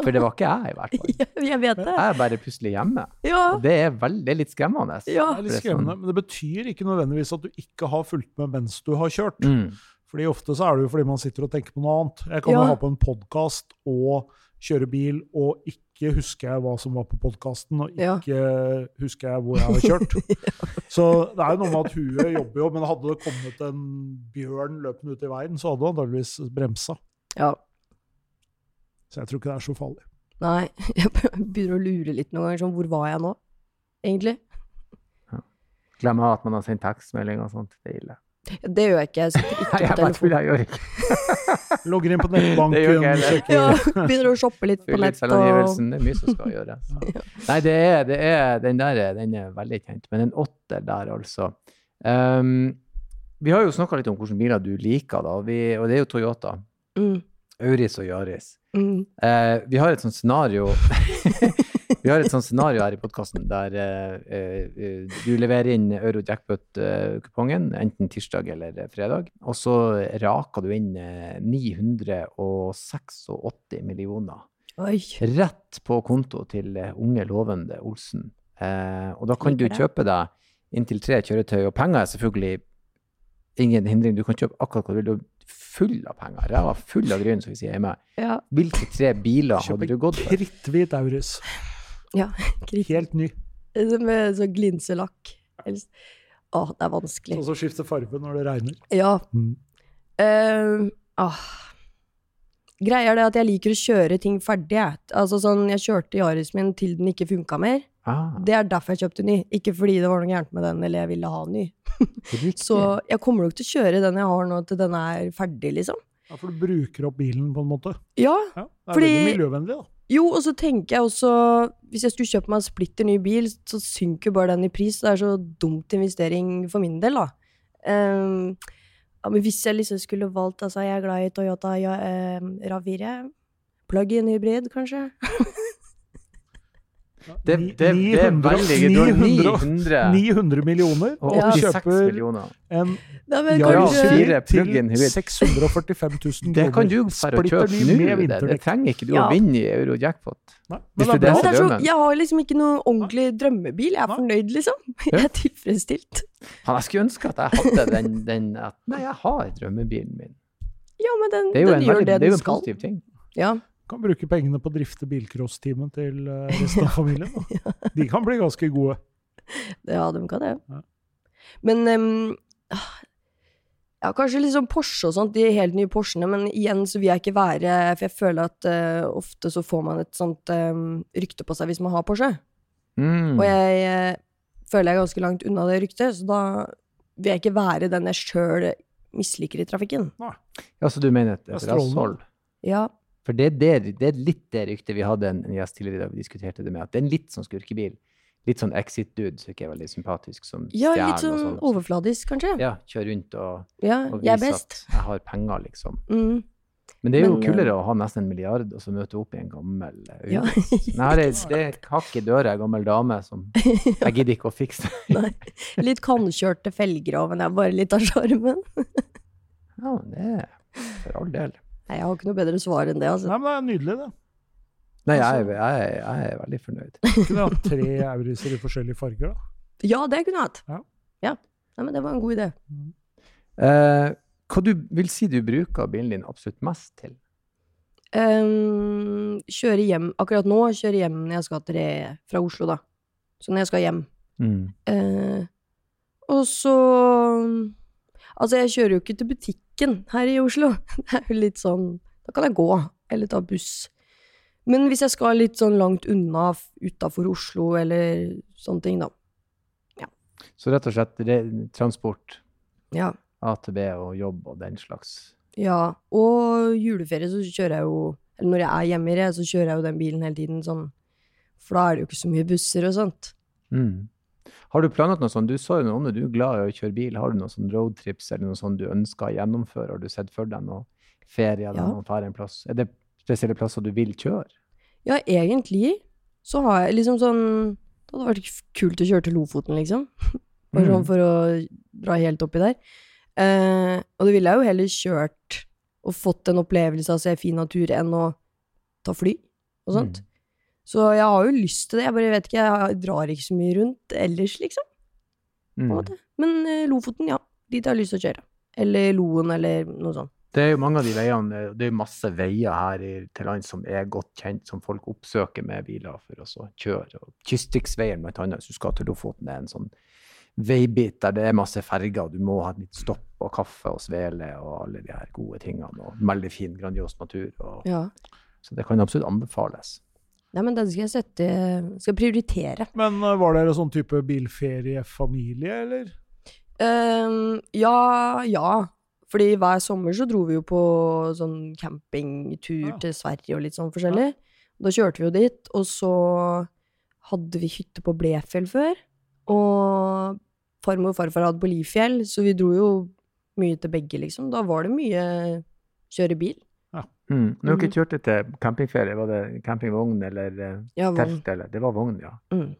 S1: For det var ikke jeg, i hvert fall. (laughs)
S3: ja, jeg vet det.
S1: Jeg er bare plutselig hjemme.
S3: Ja.
S1: Det er, veldig, det er litt skremmende.
S3: Ja.
S2: Det er litt
S1: det er
S2: skremmende,
S1: sånn-
S2: men det betyr ikke nødvendigvis at du ikke har fulgt med mens du har kjørt.
S1: Mm.
S2: Fordi ofte så er det jo fordi man sitter og tenker på noe annet. Jeg kan
S3: Ja.
S2: jo ha på en podkast og kjøre bil, og ikke husker jeg hva som var på podkasten, og
S3: Ja.
S2: ikke husker jeg hvor jeg har kjørt. (laughs) Så det er jo noe med at huet jobber jo, men hadde det kommet en bjørn løpende ut i veien, så hadde du antakeligvis bremsa.
S3: Ja.
S2: Så jeg tror ikke det er så farlig.
S3: Nei, (laughs) jeg begynner å lure litt noen ganger. Sånn, hvor var jeg nå, egentlig?
S1: Glemmer at man har sendt tekstmelding og sånt. Det er ille.
S3: Det gjør jeg ikke. Jeg sitter ikke (laughs) på
S1: bare tuller,
S3: telefonen.
S1: jeg gjør ikke
S2: Logger inn på nettbanken, (laughs)
S3: Ja, begynner å shoppe litt på nett og.
S1: Det er mye som skal gjøres. Nei, det er, det er, den der er- den er veldig kjent. Men en åtter der, altså. Um, vi har jo snakka litt om hvilke biler du liker, da. Vi, og det er jo Toyota.
S3: Mm,
S1: Auris og Yaris.
S3: mm.
S1: Eh, vi har et sånt scenario (laughs) Vi har et sånt scenario her i podkasten der eh, eh, du leverer inn Euro-jackpot-kupongen enten tirsdag eller fredag, og så raker du inn eh, 986 millioner
S3: Oi.
S1: rett på konto til eh, unge, lovende Olsen. Eh, og da kan du kjøpe deg inntil tre kjøretøy, og penger er selvfølgelig ingen hindring. Du kan kjøpe akkurat hva du vil. Full av penger. Ræva full av grunn, som vi sier hjemme.
S3: Ja.
S1: Hvilke tre biler hadde du gått for?
S2: kritthvit Aurus.
S3: Ja, kritt.
S2: Helt ny.
S3: Med sånn glinselakk. Å, det er vanskelig.
S2: Sånn som skifter farge når det regner.
S3: Ja.
S2: Mm.
S3: Uh, ah. Greia er det at jeg liker å kjøre ting ferdig. Altså sånn, jeg kjørte Yarisen min til den ikke funka mer.
S1: Ah,
S3: Det er derfor jeg kjøpte ny. Ikke fordi det var noe gærent med den, eller jeg ville ha ny. (laughs) Så jeg kommer nok til å kjøre den jeg har nå, til den er ferdig, liksom.
S2: Ja, for du bruker opp bilen på en måte.
S3: Ja,
S2: Ja, det er
S3: Fordi-
S2: veldig miljøvennlig, da.
S3: Jo, og så tenker jeg også Hvis jeg skulle kjøpt meg en splitter ny bil, så synker bare den i pris. Det er så dumt investering for min del, da. Um, ja, men hvis jeg liksom skulle valgt Altså, jeg er glad i Toyota ja, eh, RAV4. Plug-in hybrid, kanskje? (laughs)
S1: det, det, det er veldig Du har
S2: 900
S1: 900
S2: 900 millioner,
S1: og
S3: Ja.
S1: 86
S2: kjøper
S1: millioner.
S2: en
S1: fire
S2: til 645 000
S1: Det kan du bare kjøpe nå. Det, det trenger ikke du
S3: Ja.
S1: å vinne i Euro-jackpot.
S2: Nei, men
S1: det
S2: det
S3: Men det så, jeg har liksom ikke noen ordentlig drømmebil. Jeg er
S2: Nei.
S3: fornøyd, liksom. (laughs) Jeg er tilfredsstilt.
S1: Han, jeg skulle ønske at jeg hadde den, den at, Nei, jeg har drømmebilen min.
S3: Ja, men den,
S1: Det er jo
S3: den
S1: skal.
S3: gjør
S1: veldig,
S3: det
S1: det er jo
S3: den
S1: en
S3: skal.
S1: positiv ting.
S3: Ja.
S2: Kan bruke pengene på å drifte bilcross-teamet til eh, (laughs) resten av familien. Da. De kan bli ganske gode.
S3: Ja, de kan det.
S2: Ja.
S3: Men um, Ja, kanskje sånn Porsche og sånt, de helt nye Porschene, men igjen så vil jeg ikke være For jeg føler at uh, ofte så får man et sånt um, rykte på seg hvis man har Porsche.
S1: Mm.
S3: Og jeg uh, føler jeg er ganske langt unna det ryktet, så da vil jeg ikke være den jeg sjøl misliker i trafikken.
S1: Ja, så du mener et, rasshold?
S3: Ja.
S1: For det, det, det er litt det ryktet vi hadde en, en gjest tidligere da vi diskuterte det med, at det er en litt sånn skurkebil. Litt sånn exit-dude som ikke er veldig sympatisk, som
S3: ja,
S1: stjern
S3: litt sånn
S1: og sånt.
S3: overfladisk, kanskje.
S1: Ja, kjøre rundt og,
S3: Ja,
S1: og
S3: jeg
S1: viser
S3: best.
S1: at jeg har penger, liksom.
S3: Mm.
S1: Men det er jo
S3: Men,
S1: kulere å ha nesten en milliard og så møte opp i en gammel eh,
S3: Ja. (laughs)
S1: Nei, det, det er hakk i døra, ei gammel dame som (laughs) Jeg gidder ikke å fikse (laughs) det.
S3: Litt kannkjørte felger òg, men det er bare litt av sjarmen.
S1: Ja, det er for all del.
S3: Nei, jeg har ikke noe bedre svar enn det, altså.
S2: Nei, men det er nydelig, det.
S1: Nei, jeg, er- jeg, er- jeg er veldig fornøyd. (laughs)
S2: Kunne hatt tre Auriser i forskjellige farger, da.
S3: Ja, det kunne jeg hatt.
S2: Ja.
S3: ja. Nei, men det var en god idé.
S1: Eh, hva du vil si du bruker bilen din absolutt mest til?
S3: Um, kjøre hjem Akkurat nå kjører jeg hjem når jeg skal til fra Oslo, da. Så når jeg skal hjem.
S1: Mm.
S3: Eh, og så Altså, jeg kjører jo ikke til butikken her i Oslo. (laughs) Det er jo litt sånn Da kan jeg gå, eller ta buss. Men hvis jeg skal litt sånn langt unna, utafor Oslo, eller sånne ting, da. Ja.
S1: Så rett og slett transport
S3: Ja.
S1: AtB og jobb og den slags.
S3: Ja, og juleferie så kjører jeg jo Eller når jeg er hjemme i det, så kjører jeg jo den bilen hele tiden sånn For da er det jo ikke så mye busser og sånt.
S1: Mm. Har du planlagt noe sånt? Du sa jo noe om det, du er glad i å kjøre bil. Har du noen sånn roadtrips eller noe sånt du ønsker å gjennomføre? Har du sett for deg noen ferie eller
S3: Ja.
S1: noen ferie en plass? Er det spesielle plasser du vil kjøre?
S3: Ja, egentlig så har jeg liksom sånn Det hadde vært kult å kjøre til Lofoten, liksom. (laughs) Bare sånn
S1: Mm.
S3: for å dra helt oppi der. Eh, og det ville jeg jo heller kjørt og fått en opplevelse av å se fin natur enn å ta fly og sånt.
S1: Mm.
S3: Så jeg har jo lyst til det. Jeg bare vet ikke, jeg drar ikke så mye rundt ellers, liksom. på
S1: Mm.
S3: Men eh, Lofoten, ja. Dit har jeg lyst til å kjøre. Eller Loen, eller noe sånt.
S1: Det er jo mange av de veiene, det er masse veier her i, til land som er godt kjent, som folk oppsøker med biler for å kjøre. Og Kystriksveien blant annet, hvis du skal til Lofoten, er en sånn veibit der det er masse ferger, du må ha et litt stopp og kaffe og svele og alle de her gode tingene, og veldig fin, grandios natur. Og,
S3: Ja.
S1: så det kan absolutt anbefales.
S3: Nei, men den skal jeg sette Skal prioritere.
S2: Men eh, var dere sånn type bilferiefamilie, eller?
S3: Um, ja, ja. Fordi hver sommer så dro vi jo på sånn campingtur
S2: Ja.
S3: til Sverige og litt sånn forskjellig. Da kjørte vi jo dit, og så hadde vi hytte på Blefjell før. Og farmor og farfar hadde på Lifjell, så vi dro jo mye til begge, liksom. Da var det mye kjøre bil.
S1: Mm. Når dere
S3: Mhm.
S1: kjørte til campingferie, var det campingvogn eller eh,
S3: Ja,
S1: telt? Eller? Det var vogn, ja.
S3: Mm.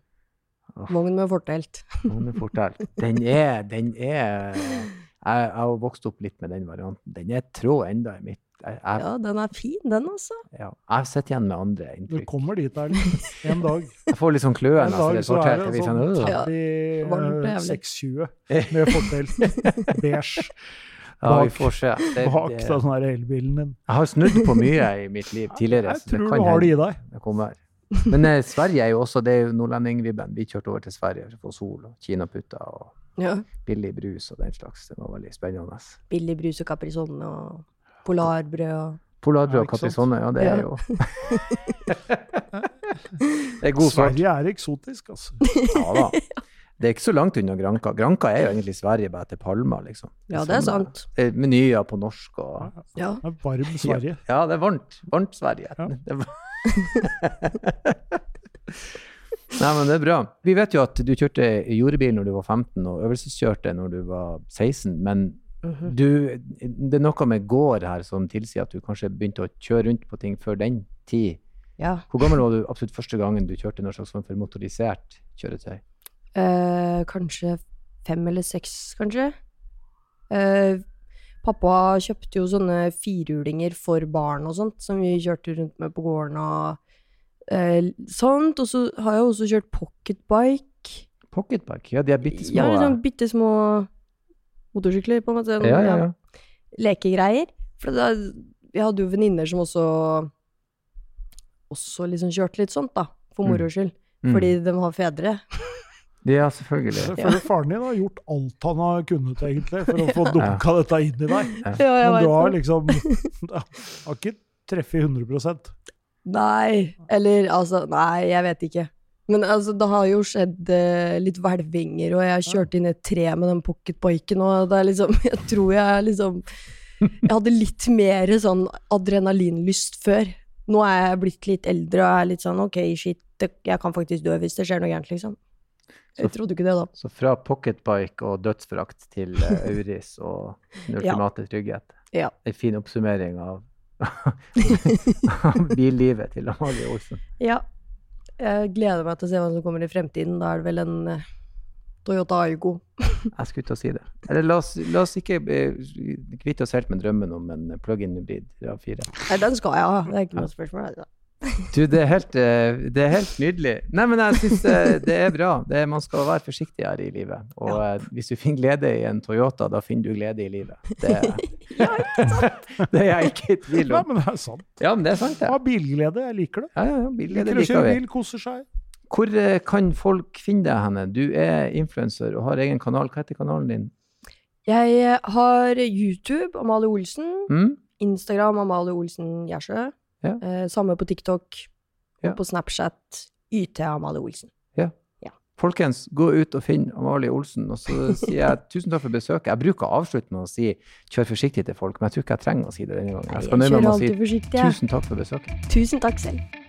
S3: Vogn med fortelt. (laughs)
S1: Vognefortelt. Den er, den er Jeg, jeg har vokst opp litt med den varianten. Den er trå enda i mitt jeg, jeg,
S3: Ja, den er fin, den, også.
S1: ja. jeg sitter igjen med andre
S2: Du kommer dit, Erlend. En dag. (laughs)
S1: Jeg får litt sånn kløen
S2: En
S1: altså, det
S2: dag
S1: er
S2: så er det sånn
S1: sånn, øh.
S3: Ja.
S2: Ferdig
S3: varmt og
S2: eh,
S3: jævlig.
S2: 620 med fortelt. (laughs) Beige.
S1: Ja, vi får se. Det,
S2: Bak
S1: det,
S2: den der elbilen din.
S1: jeg har snudd på mye i mitt liv tidligere.
S2: Jeg
S1: så det
S2: tror
S1: kan
S2: du har det i deg.
S1: det kommer. Men eh, Sverige er jo også det er jo nordlendingvibben. Vi kjørte over til Sverige for å få sol og kinaputter og
S3: Ja.
S1: billig brus og den slags. Det var veldig spennende.
S3: Billig brus og Caprisonne og polarbrød og
S1: Polarbrød og? Caprisonne, ja, det er jo (laughs) Det er god fart.
S2: Sverige er eksotisk, altså.
S1: Ja da. (laughs) Det er ikke så langt unna Granka. Granka er jo egentlig Sverige bare etter Palma, liksom.
S3: Ja, det er
S1: samme-
S3: sant.
S1: Er menyer på norsk og
S3: Ja.
S2: Det er varm Sverige.
S1: Ja, det er varmt. Varmt Sverige.
S2: Ja. (laughs)
S1: Det (laughs) Nei, men det er bra. Vi vet jo at du kjørte jordebil når du var 15, og øvelseskjørte når du var 16, men
S3: Mhm.
S1: du, det er noe med gård her som tilsier at du kanskje begynte å kjøre rundt på ting før den tid.
S3: ja.
S1: Hvor gammel var du absolutt første gangen du kjørte noe slags form for motorisert kjøretøy?
S3: Eh, kanskje fem eller seks, kanskje. Eh, pappa kjøpte jo sånne firhjulinger for barn og sånt, som vi kjørte rundt med på gården og eh, sånt. Og så har jeg også kjørt pocketbike.
S1: Pocketbike? Ja, de er bitte små.
S3: Ja, liksom bitte små motorsykler, på en måte. sånn,
S1: ja, ja, ja.
S3: lekegreier. For da, vi hadde jo venninner som også også liksom kjørte litt sånt, da. For moro skyld.
S1: Mm.
S3: Fordi de har fedre. (laughs)
S1: Ja, selvfølgelig.
S2: Selvfølgelig ja. faren din har gjort alt han har kunnet, egentlig, for å få dunka dette inn i deg.
S3: Ja,
S2: Men du har liksom (laughs) ja, Har ikke treffet 100%
S3: Nei, eller altså Nei, jeg vet ikke. Men altså, det har jo skjedd eh, litt hvelvinger, og jeg kjørte inn et tre med den pocketboiken, og det er liksom (laughs) Jeg tror jeg liksom Jeg hadde litt mer sånn adrenalinlyst før. Nå er jeg blitt litt eldre og er litt sånn ok, shit, jeg kan faktisk dø hvis det skjer noe gærent, liksom. Jeg trodde ikke det, da.
S1: Så fra pocketbike og dødsforakt til eh, (laughs) Auris og den
S3: Ja.
S1: trygghet.
S3: Ja.
S1: En fin oppsummering av, av (laughs) (laughs) billivet til Amalie Olsen.
S3: Ja. Jeg gleder meg til å se hva som kommer i fremtiden. Da er det vel en eh, Toyota Aygo.
S1: Jeg skulle til å si det. Eller la oss, la oss ikke eh, kvitte oss helt med drømmen om en plug-in hybrid RAV4.
S3: Nei, den skal jeg ha. Det er ikke noe spørsmål. Altså.
S1: Du, det er helt, eh, det er helt nydelig. Nei, men jeg syns det er bra. Det er, man skal være forsiktig her i livet. Og ja. hvis du finner glede i en Toyota, da finner du glede i livet. Det, (laughs) (laughs) det er jeg ikke i tvil
S2: Nei, men det er sant.
S1: Ja, men det er sant, ja.
S2: Ha bilglede, jeg liker det.
S1: Ja, ja, ja, bilglede
S2: Liker å kjøre bil, koser seg.
S1: Hvor eh, kan folk finne deg henne? Du er influenser og har egen kanal. Hva heter kanalen din?
S3: Jeg eh, har YouTube, Amalie Olsen.
S1: Mm?
S3: Instagram, Amalie Olsen Gjersø.
S1: Ja.
S3: Eh, samme på TikTok.
S1: Ja.
S3: På Snapchat, YT Amalie Olsen.
S1: ja Folkens, gå ut og finn Amalie Olsen. Og så sier jeg (laughs) tusen takk for besøket. Jeg bruker å avslutte med å si kjør forsiktig til folk, men jeg tror ikke jeg trenger å si det denne gangen. Jeg skal nøye meg med å si tusen takk for besøket.
S3: Tusen takk selv.